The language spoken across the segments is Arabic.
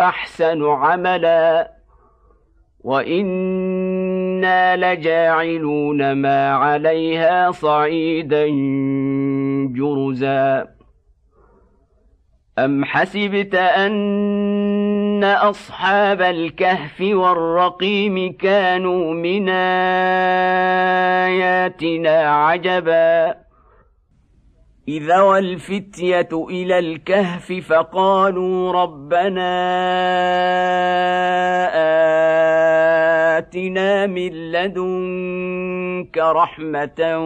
أحسن عملا. وإنا لجاعلون ما عليها صعيدا جرزا. أم حسبت أن أصحاب الكهف والرقيم كانوا من آياتنا عجبا؟ إذا والفتية إلى الكهف فقالوا ربنا آتنا من لدنك رحمة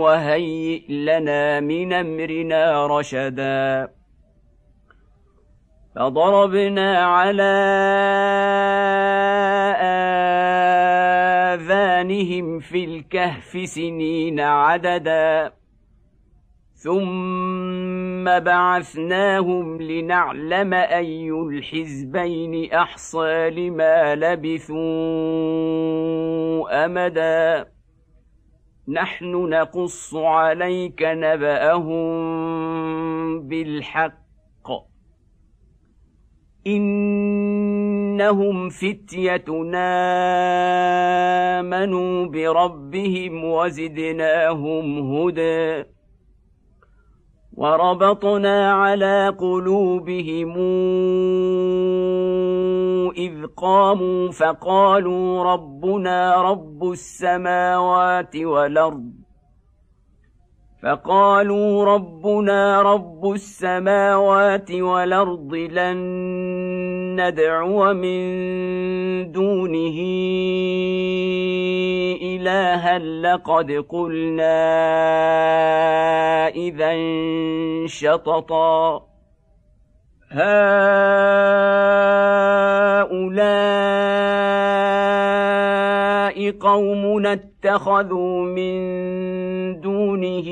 وهيئ لنا من أمرنا رشدا. فضربنا على آذانهم في الكهف سنين عددا. ثم بعثناهم لنعلم اي الحزبين احصى لما لبثوا امدا نحن نقص عليك نباهم بالحق انهم فتيتنا امنوا بربهم وزدناهم هدى وربطنا على قلوبهم إذ قاموا فقالوا ربنا رب السماوات والأرض فقالوا ربنا رب السماوات والأرض لن ندعو من دونه إلها لقد قلنا إذا شططا هؤلاء قومنا اتخذوا من دونه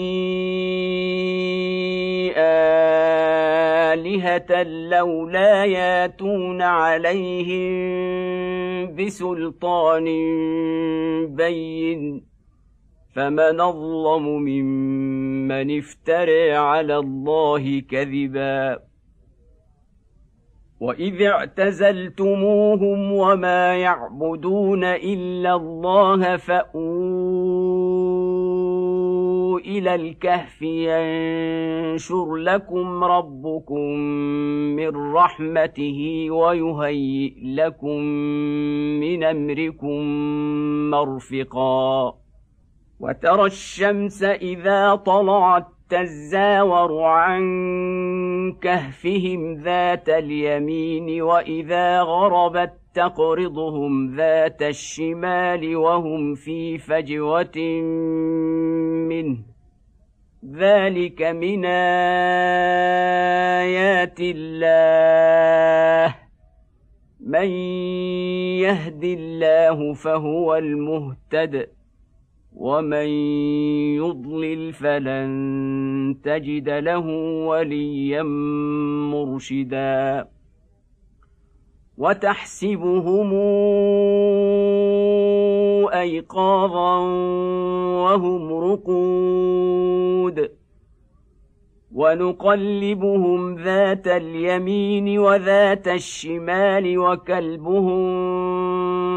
آلهة لولا ياتون عليهم بسلطان بين فمن أظلم ممن افترى على الله كذبا واذ اعتزلتموهم وما يعبدون الا الله فاووا إلى الكهف ينشر لكم ربكم من رحمته ويهيئ لكم من امركم مرفقا وترى الشمس اذا طلعت تزاور عن كهفهم ذات اليمين وإذا غربت تقرضهم ذات الشمال وهم في فجوة منه. ذلك من بايات الله. من يهد الله فهو المهتد. ومن يضلل فلن تجد له وليا مرشدا وتحسبهم ايقاظا وهم رقود ونقلبهم ذات اليمين وذات الشمال وكلبهم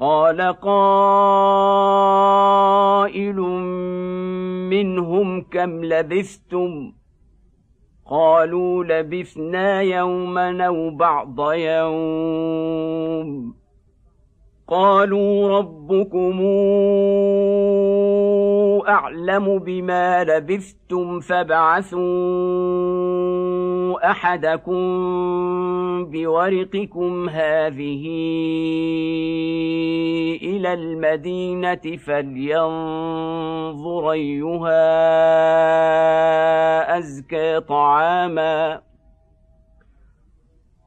قال قائل منهم كم لبثتم؟ قالوا لبثنا يوما أو بعض يوم. قالوا ربكم أعلم بما لبثتم فابعثوا أحدكم بورقكم هذه إلى المدينة فلينظر أيها أزكى طعاما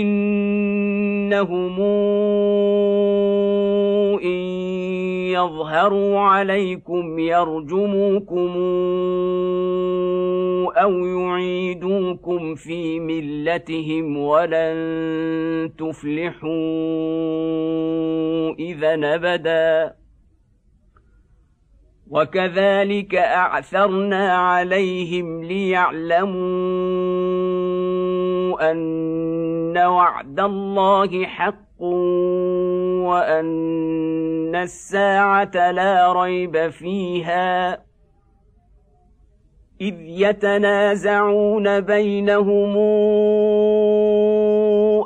انهم ان يظهروا عليكم يرجموكم أو يعيدوكم في ملتهم ولن تفلحوا اذا ابدا وكذلك اعثرنا عليهم ليعلموا ان وعد الله حق وان الساعة لا ريب فيها اذ يتنازعون بينهم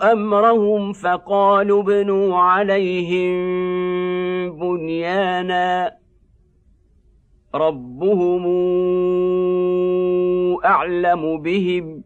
امرهم فقالوا ابنوا عليهم بنيانا ربهم اعلم بهم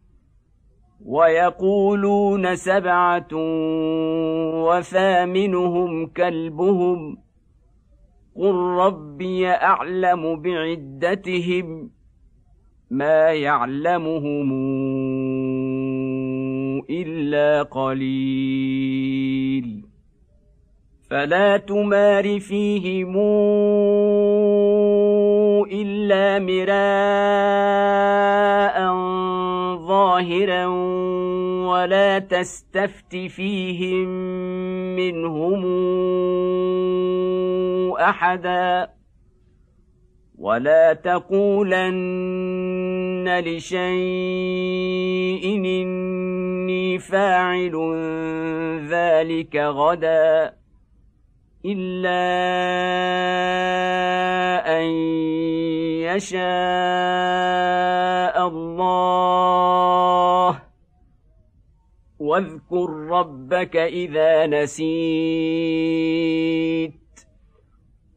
ويقولون سبعة وثامنهم كلبهم قل ربي أعلم بعدتهم ما يعلمهم إلا قليل فلا تمار فيهم إلا مراء ظاهرا ولا تستفت فيهم منهم احدا ولا تقولن لشيء اني فاعل ذلك غدا إلا أن يشاء الله. واذكر ربك إذا نسيت.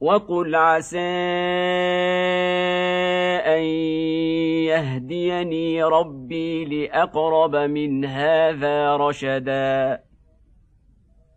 وقل عسى أن يهديني ربي لأقرب من هذا رشدا.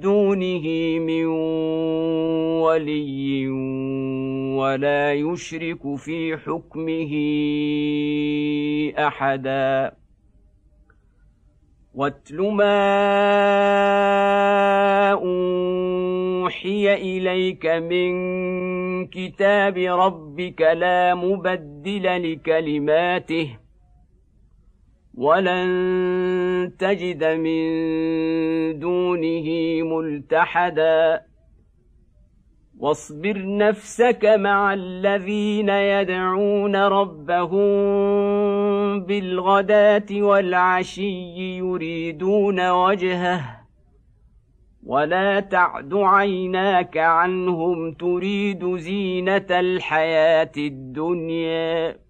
دونه من ولي ولا يشرك في حكمه أحدا. واتل ما أوحي إليك من كتاب ربك لا مبدل لكلماته. ولن تجد من دونه ملتحدا. واصبر نفسك مع الذين يدعون ربهم بالغداة والعشي يريدون وجهه. ولا تعد عيناك عنهم تريد زينة الحياة الدنيا.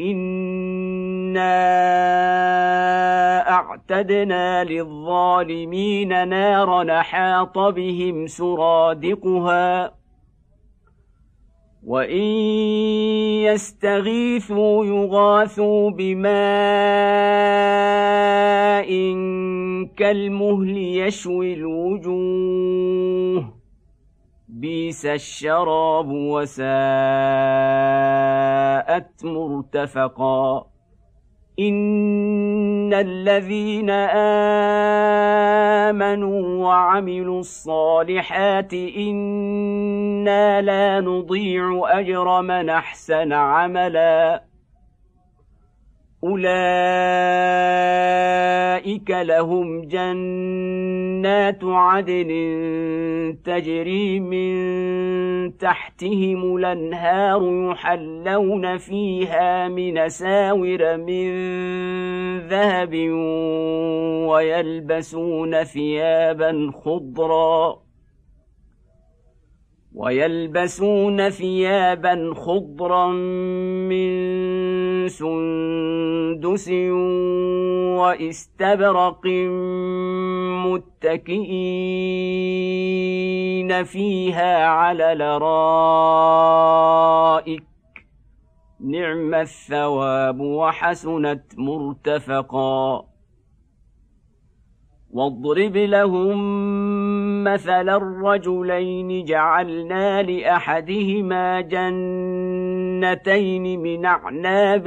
انا اعتدنا للظالمين نارا حاط بهم سرادقها وان يستغيثوا يغاثوا بماء كالمهل يشوي الوجوه بيس الشراب وساءت مرتفقا ان الذين امنوا وعملوا الصالحات أنا لا نضيع اجر من احسن عملا أولئك لهم جنات عدن تجري من تحتهم الأنهار يحلون فيها من ساور من ذهب ويلبسون ثيابا خضرا ويلبسون ثيابا خضرا من سندس واستبرق متكئين فيها على الأرائك. نعم الثواب وحسنت مرتفقا. واضرب لهم مثل الرجلين جعلنا لأحدهما جنتين من أعناب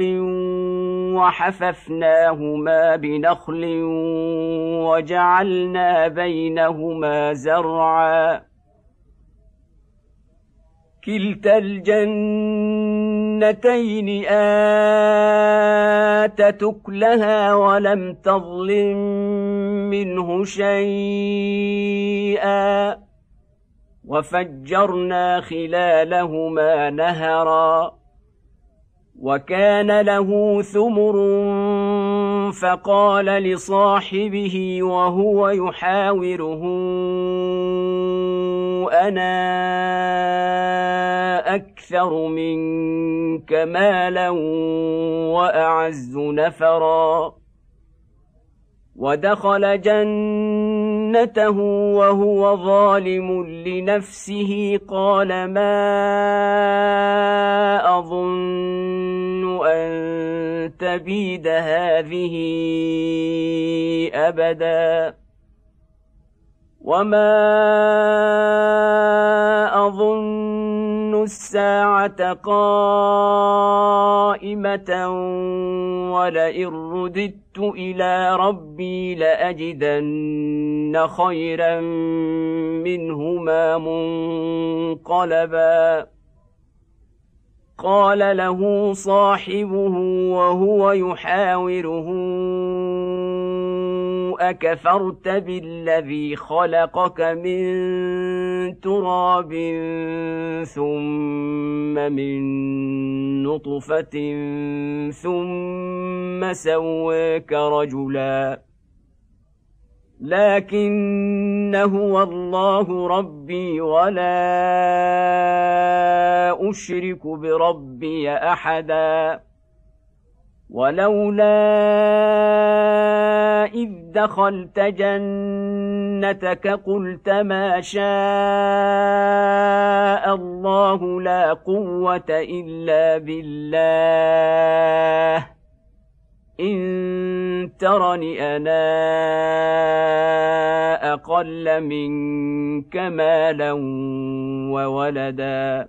وحففناهما بنخل وجعلنا بينهما زرعا. كلتا الجنتين آتت أكلها ولم تظلم منه شيئا. وفجرنا خلالهما نهرا. وكان له ثمر فقال لصاحبه وهو يحاوره أنا أكثر منك مالا وأعز نفرا. ودخل جنته وهو ظالم لنفسه. قال ما أظن أن تبيد هذه أبدا. وما أظن الساعة قائمة ولئن رددت إلى ربي لأجدن خيرا منهما منقلبا. قال له صاحبه وهو يحاوره أكفرت بالذي خلقك من تراب ثم من نطفة ثم سواك رجلا. لكن هو الله ربي ولا أشرك بربي أحدا. ولولا إذ دخلت جنتك قلت ما شاء الله لا قوة إلا بالله. إن ترني أنا أقل منك مالا وولدا.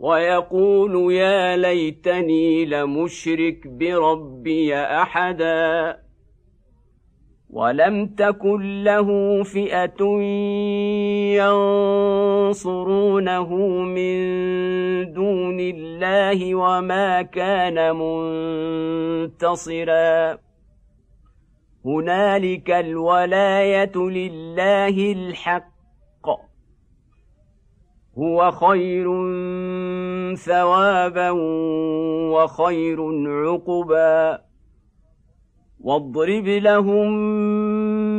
ويقول يا ليتني لمشرك بربي أحدا ولم تكن له فئة ينصرونه من دون الله وما كان منتصرا. هنالك الولاية لله الحق هو خير ثوابا وخير عقبا. واضرب لهم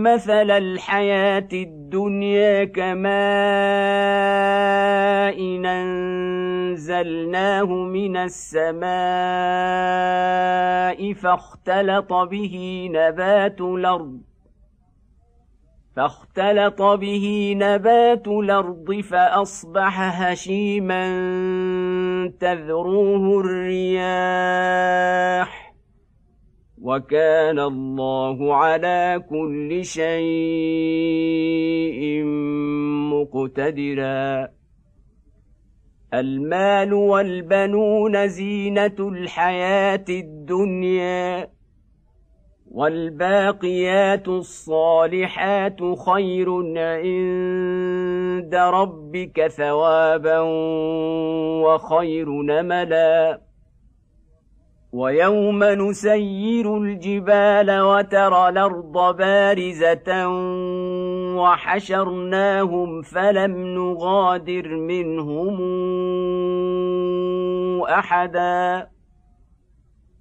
مثل الحياة الدنيا كماء إن أنزلناه من السماء فاختلط به نبات الأرض. فاختلط به نبات الأرض فأصبح هشيما تذروه الرياح. وكان الله على كل شيء مقتدرا. المال والبنون زينة الحياة الدنيا. والباقيات الصالحات خير عند ربك ثوابا وخير نملا. ويوم نسير الجبال وترى الأرض بارزة وحشرناهم فلم نغادر منهم أحدا.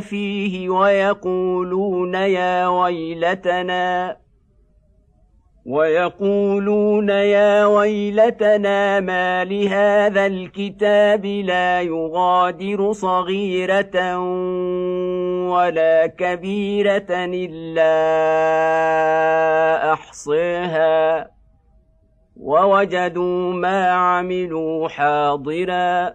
فيه ويقولون يا ويلتنا ويقولون يا ويلتنا ما لهذا الكتاب لا يغادر صغيرة ولا كبيرة إلا أحصيها ووجدوا ما عملوا حاضرا.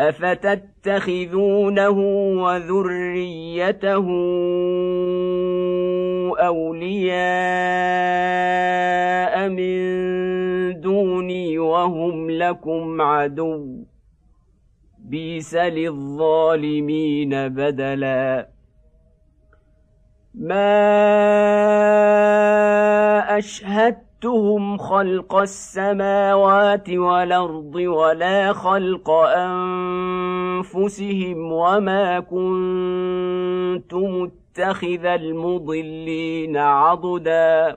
افتتخذونه وذريته اولياء من دوني وهم لكم عدو بيس للظالمين بدلا ما اشهدت شهدتهم خلق السماوات والأرض ولا خلق أنفسهم وما كنت متخذ المضلين عضدا.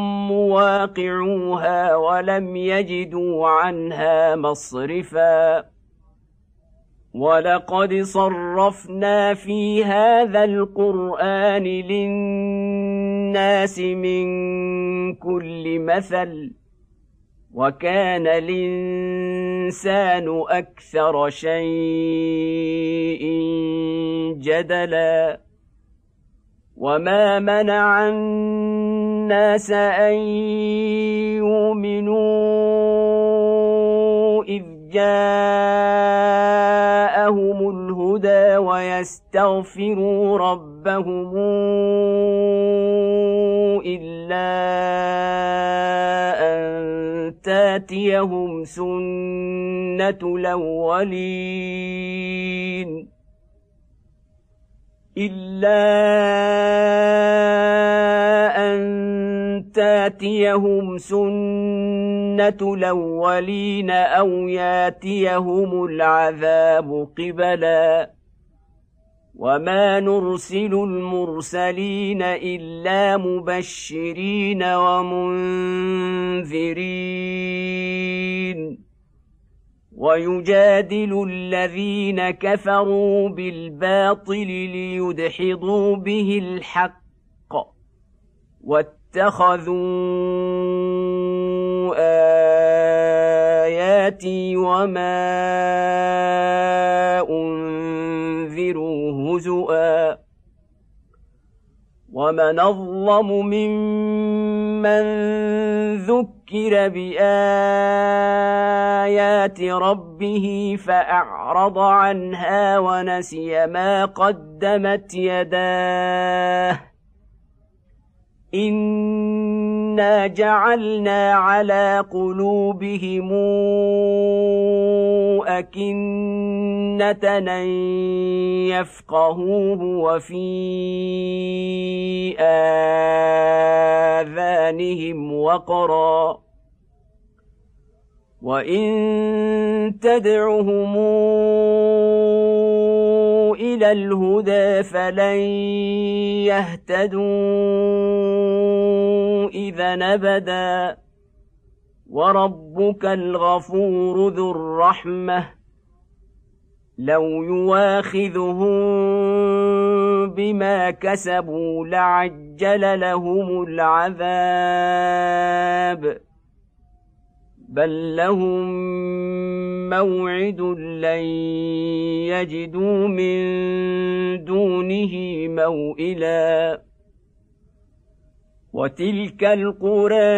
مواقعوها ولم يجدوا عنها مصرفا. ولقد صرفنا في هذا القرآن للناس من كل مثل وكان الإنسان أكثر شيء جدلا. وما منع الناس أن يؤمنوا إذ جاءهم الهدى ويستغفروا ربهم إلا أن تاتيهم سنة الأولين. إلا أن تاتيهم سنة الأولين أو ياتيهم العذاب قبلا. وما نرسل المرسلين إلا مبشرين ومنذرين. ويجادل الذين كفروا بالباطل ليدحضوا به الحق واتخذوا آياتي وما أنذروا هزؤا ومن اظلم ممن ذكر بايات ربه فاعرض عنها ونسي ما قدمت يداه انا جعلنا على قلوبهم اكنه ان يفقهوه وفي اذانهم وقرا وان تدعهم إلى الهدى فلن يهتدوا اذا ابدا وربك الغفور ذو الرحمه لو يواخذهم بما كسبوا لعجل لهم العذاب بل لهم موعد لن يجدوا من دونه موئلا وتلك القرى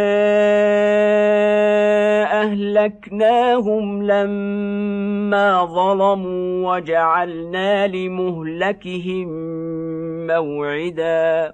اهلكناهم لما ظلموا وجعلنا لمهلكهم موعدا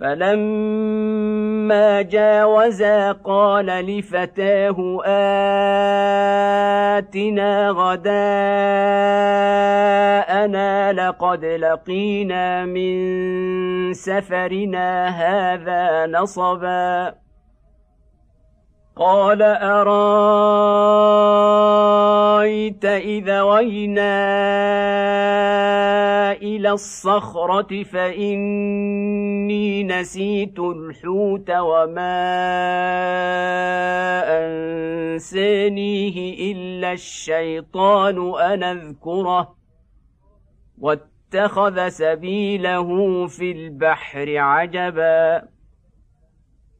فلما جاوزا قال لفتاه آتنا غداءنا لقد لقينا من سفرنا هذا نصبا قال أرأيت إذا وينا إلى الصخرة فإني نسيت الحوت وما أنسانيه إلا الشيطان أن أذكره واتخذ سبيله في البحر عجبا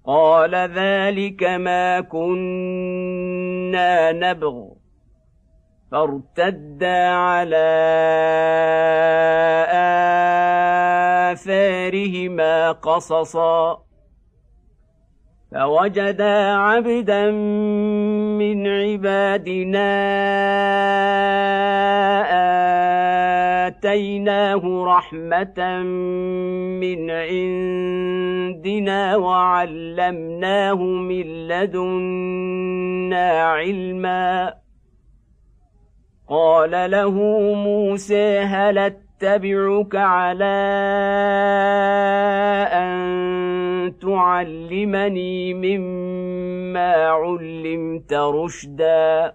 قال ذلك ما كنا نبغ. فارتدا على آثارهما قصصا. فوجدا عبدا من عبادنا آتيناه رحمة من عندنا وعلمناه من لدنا علما. قال له موسى هل أتبعك على أن تعلمني مما علمت رشدا.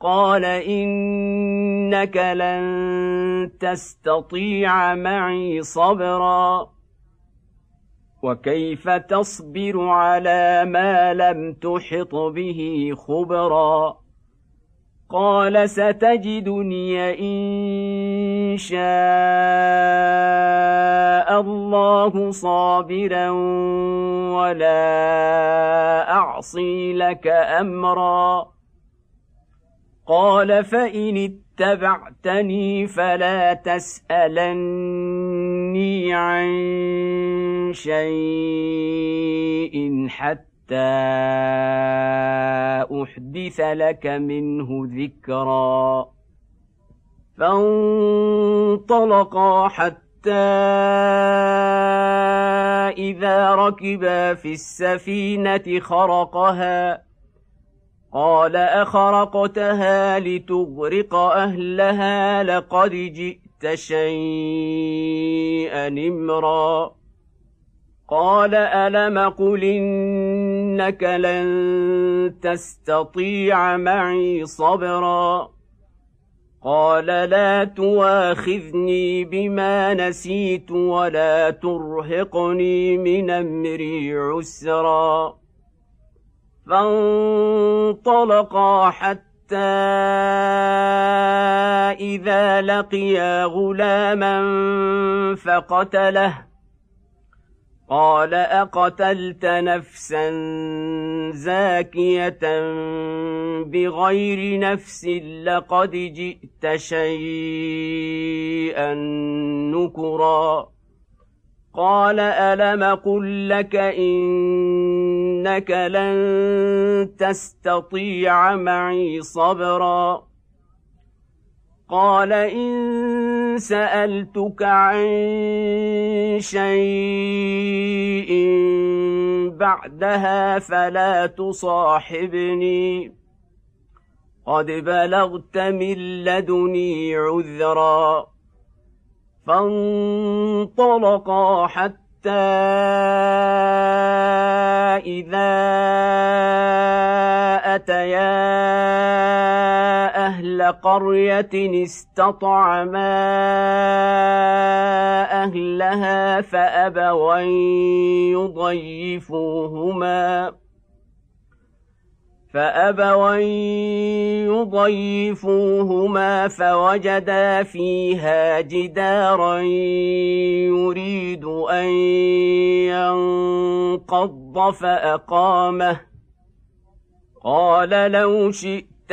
قال إنك لن تستطيع معي صبرا. وكيف تصبر على ما لم تحط به خبرا؟ قال ستجدني إن شاء الله صابرا ولا أعصي لك أمرا. قال فإن اتبعتني فلا تسألني عن شيء حتى أحدث لك منه ذكرا. فانطلقا حتى إذا ركبا في السفينة خرقها. قال أخرقتها لتغرق أهلها لقد جئت شيئا امرا. قال ألم قل إنك لن تستطيع معي صبرا قال لا تواخذني بما نسيت ولا ترهقني من أمري عسرا فانطلقا حتى إذا لقيا غلاما فقتله قال أقتلت نفسا زاكية بغير نفس لقد جئت شيئا نكرا. قال ألم قل لك إنك لن تستطيع معي صبرا؟ قال إن سألتك عن شيء بعدها فلا تصاحبني. قد بلغت من لدني عذرا. فانطلقا حتى إذا أتيا أهل قرية استطعما أهلها فأبوا أن يضيفوهما. فأبوا أن يضيفوهما فوجدا فيها جدارا يريد أن ينقض فأقامه. قال لو شئت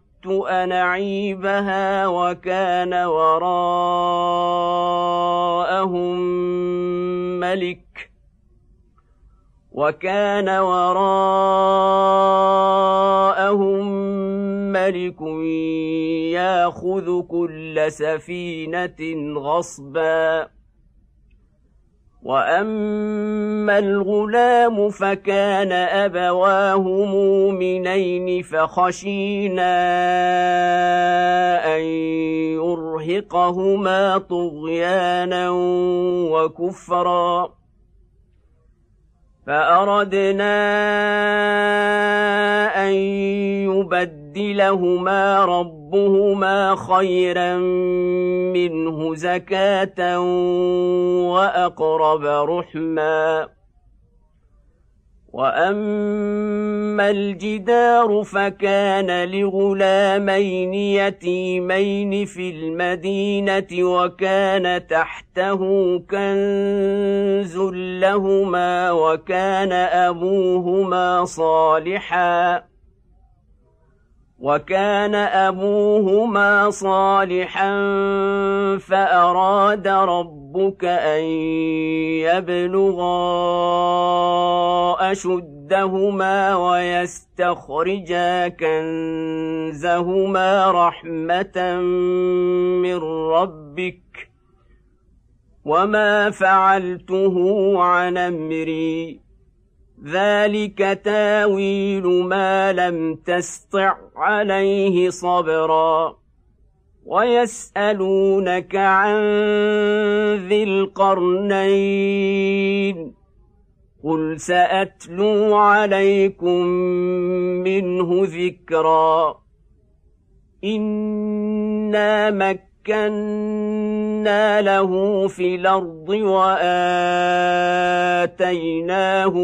أن أعيبها وكان وراءهم ملك وكان وراءهم ملك ياخذ كل سفينة غصباً واما الغلام فكان ابواه مؤمنين فخشينا ان يرهقهما طغيانا وكفرا فاردنا ان يبدلهما ربهما خيرا منه زكاة وأقرب رحما. وأما الجدار فكان لغلامين يتيمين في المدينة وكان تحته كنز لهما وكان أبوهما صالحا. وكان أبوهما صالحا فأراد ربك أن يبلغا أشدهما ويستخرجا كنزهما رحمة من ربك وما فعلته عن أمري ذلك تاويل ما لم تسطع عليه صبرا ويسالونك عن ذي القرنين قل ساتلو عليكم منه ذكرا أنا مك مكنا له في الأرض وآتيناه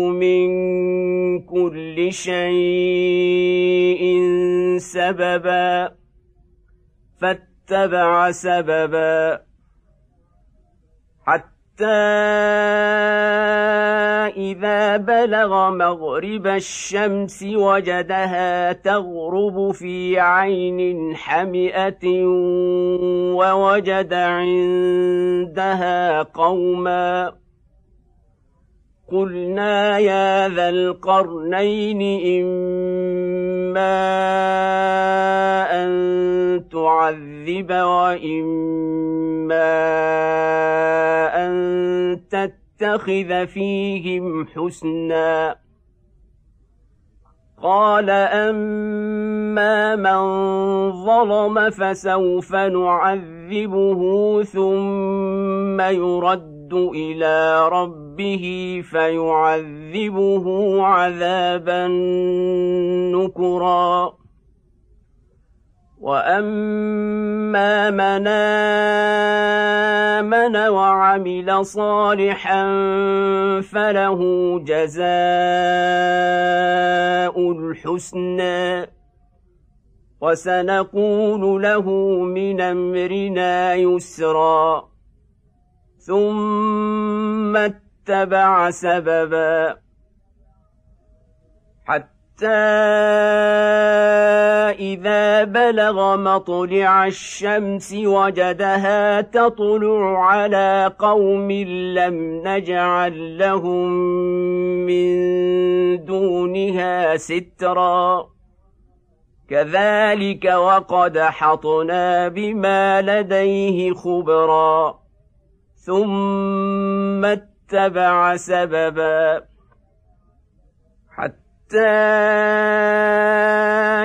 من كل شيء سببا فاتبع سببا حتى إذا بلغ مغرب الشمس وجدها تغرب في عين حمئة ووجد عندها قوما. قلنا يا ذا القرنين إما أن تعذب وإما أن تتبع يتخذ فيهم حسنا قال اما من ظلم فسوف نعذبه ثم يرد إلى ربه فيعذبه عذابا نكرا واما من امن وعمل صالحا فله جزاء الحسنى وسنقول له من امرنا يسرا ثم اتبع سببا حتى إذا بلغ مطلع الشمس وجدها تطلع على قوم لم نجعل لهم من دونها سترا كذلك وقد حطنا بما لديه خبرا ثم اتبع سببا حتى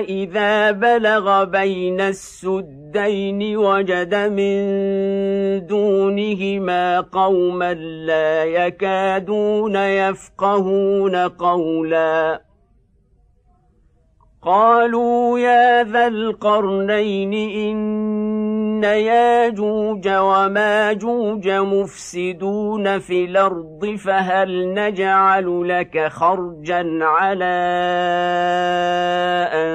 إذا بلغ بين السدين وجد من دونهما قوما لا يكادون يفقهون قولا. قالوا يا ذا القرنين إن ياجوج وماجوج مفسدون في الأرض فهل نجعل لك خرجا على أن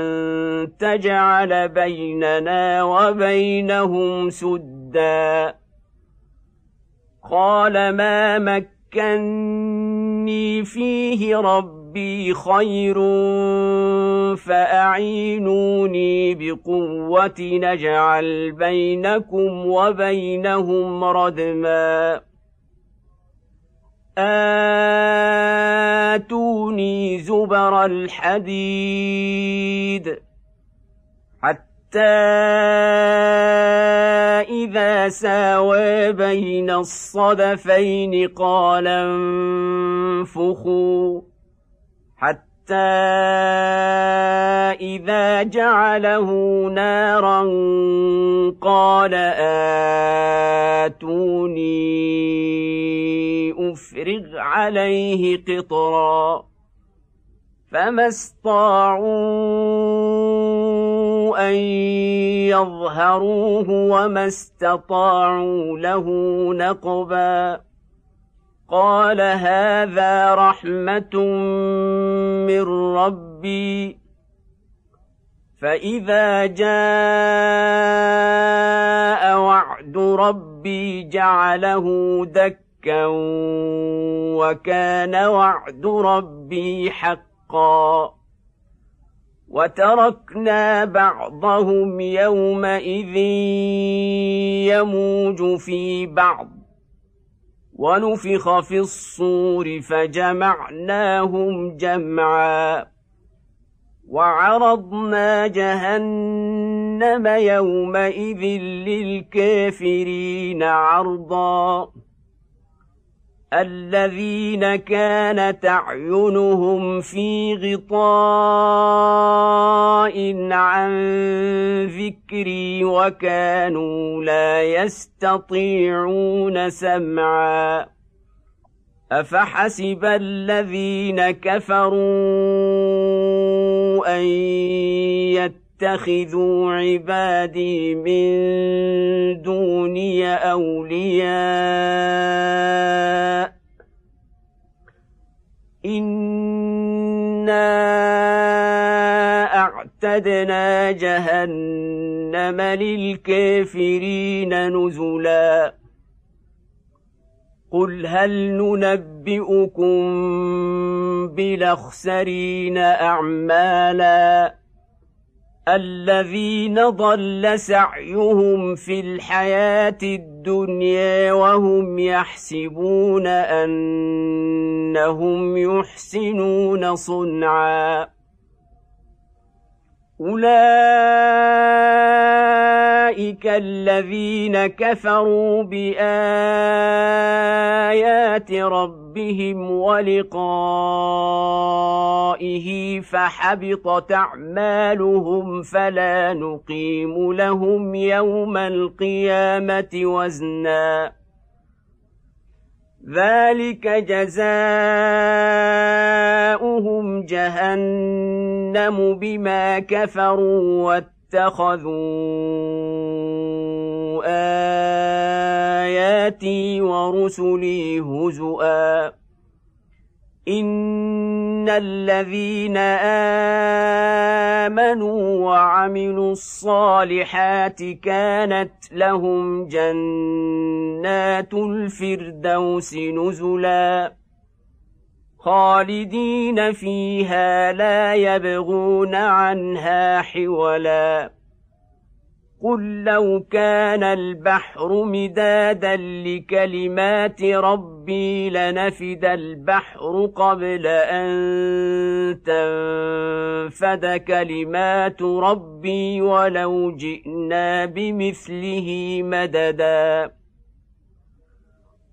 تجعل بيننا وبينهم سدا؟ قال ما مكني فيه ربي خير فأعينوني بقوة نجعل بينكم وبينهم ردما. آتوني زبر الحديد حتى إذا ساوى بين الصدفين قال انفخوا حتى إذا جعله نارا قال آتوني أفرغ عليه قطرا فما استطاعوا أن يظهروه وما استطاعوا له نقبا قال هذا رحمة من ربي. فإذا جاء وعد ربي جعله دكا وكان وعد ربي حقا. وتركنا بعضهم يومئذ يموج في بعض. ونفخ في الصور فجمعناهم جمعا وعرضنا جهنم يومئذ للكافرين عرضا الذين كانت أعينهم في غطاء عن ذكري وكانوا لا يستطيعون سمعا. أفحسب الذين كفروا أن يتخذوا عبادي من دوني أولياء. انا اعتدنا جهنم للكافرين نزلا. قل هل ننبئكم بالاخسرين اعمالا؟ الذين ضل سعيهم في الحياة الدنيا وهم يحسبون أنهم يحسنون صنعا. أولئك الذين كفروا بآيات ربهم ولقائه فحبطت أعمالهم فلا نقيم لهم يوم القيامة وزنا. ذلك جزاؤهم جهنم بما كفروا واتخذوا آياتي ورسلي هزؤا. إن الذين آمنوا وعملوا الصالحات كانت لهم جنات الفردوس نزلا. خالدين فيها لا يبغون عنها حولا. قل لو كان البحر مدادا لكلمات ربي لنفد البحر قبل ان تنفد كلمات ربي ولو جئنا بمثله مددا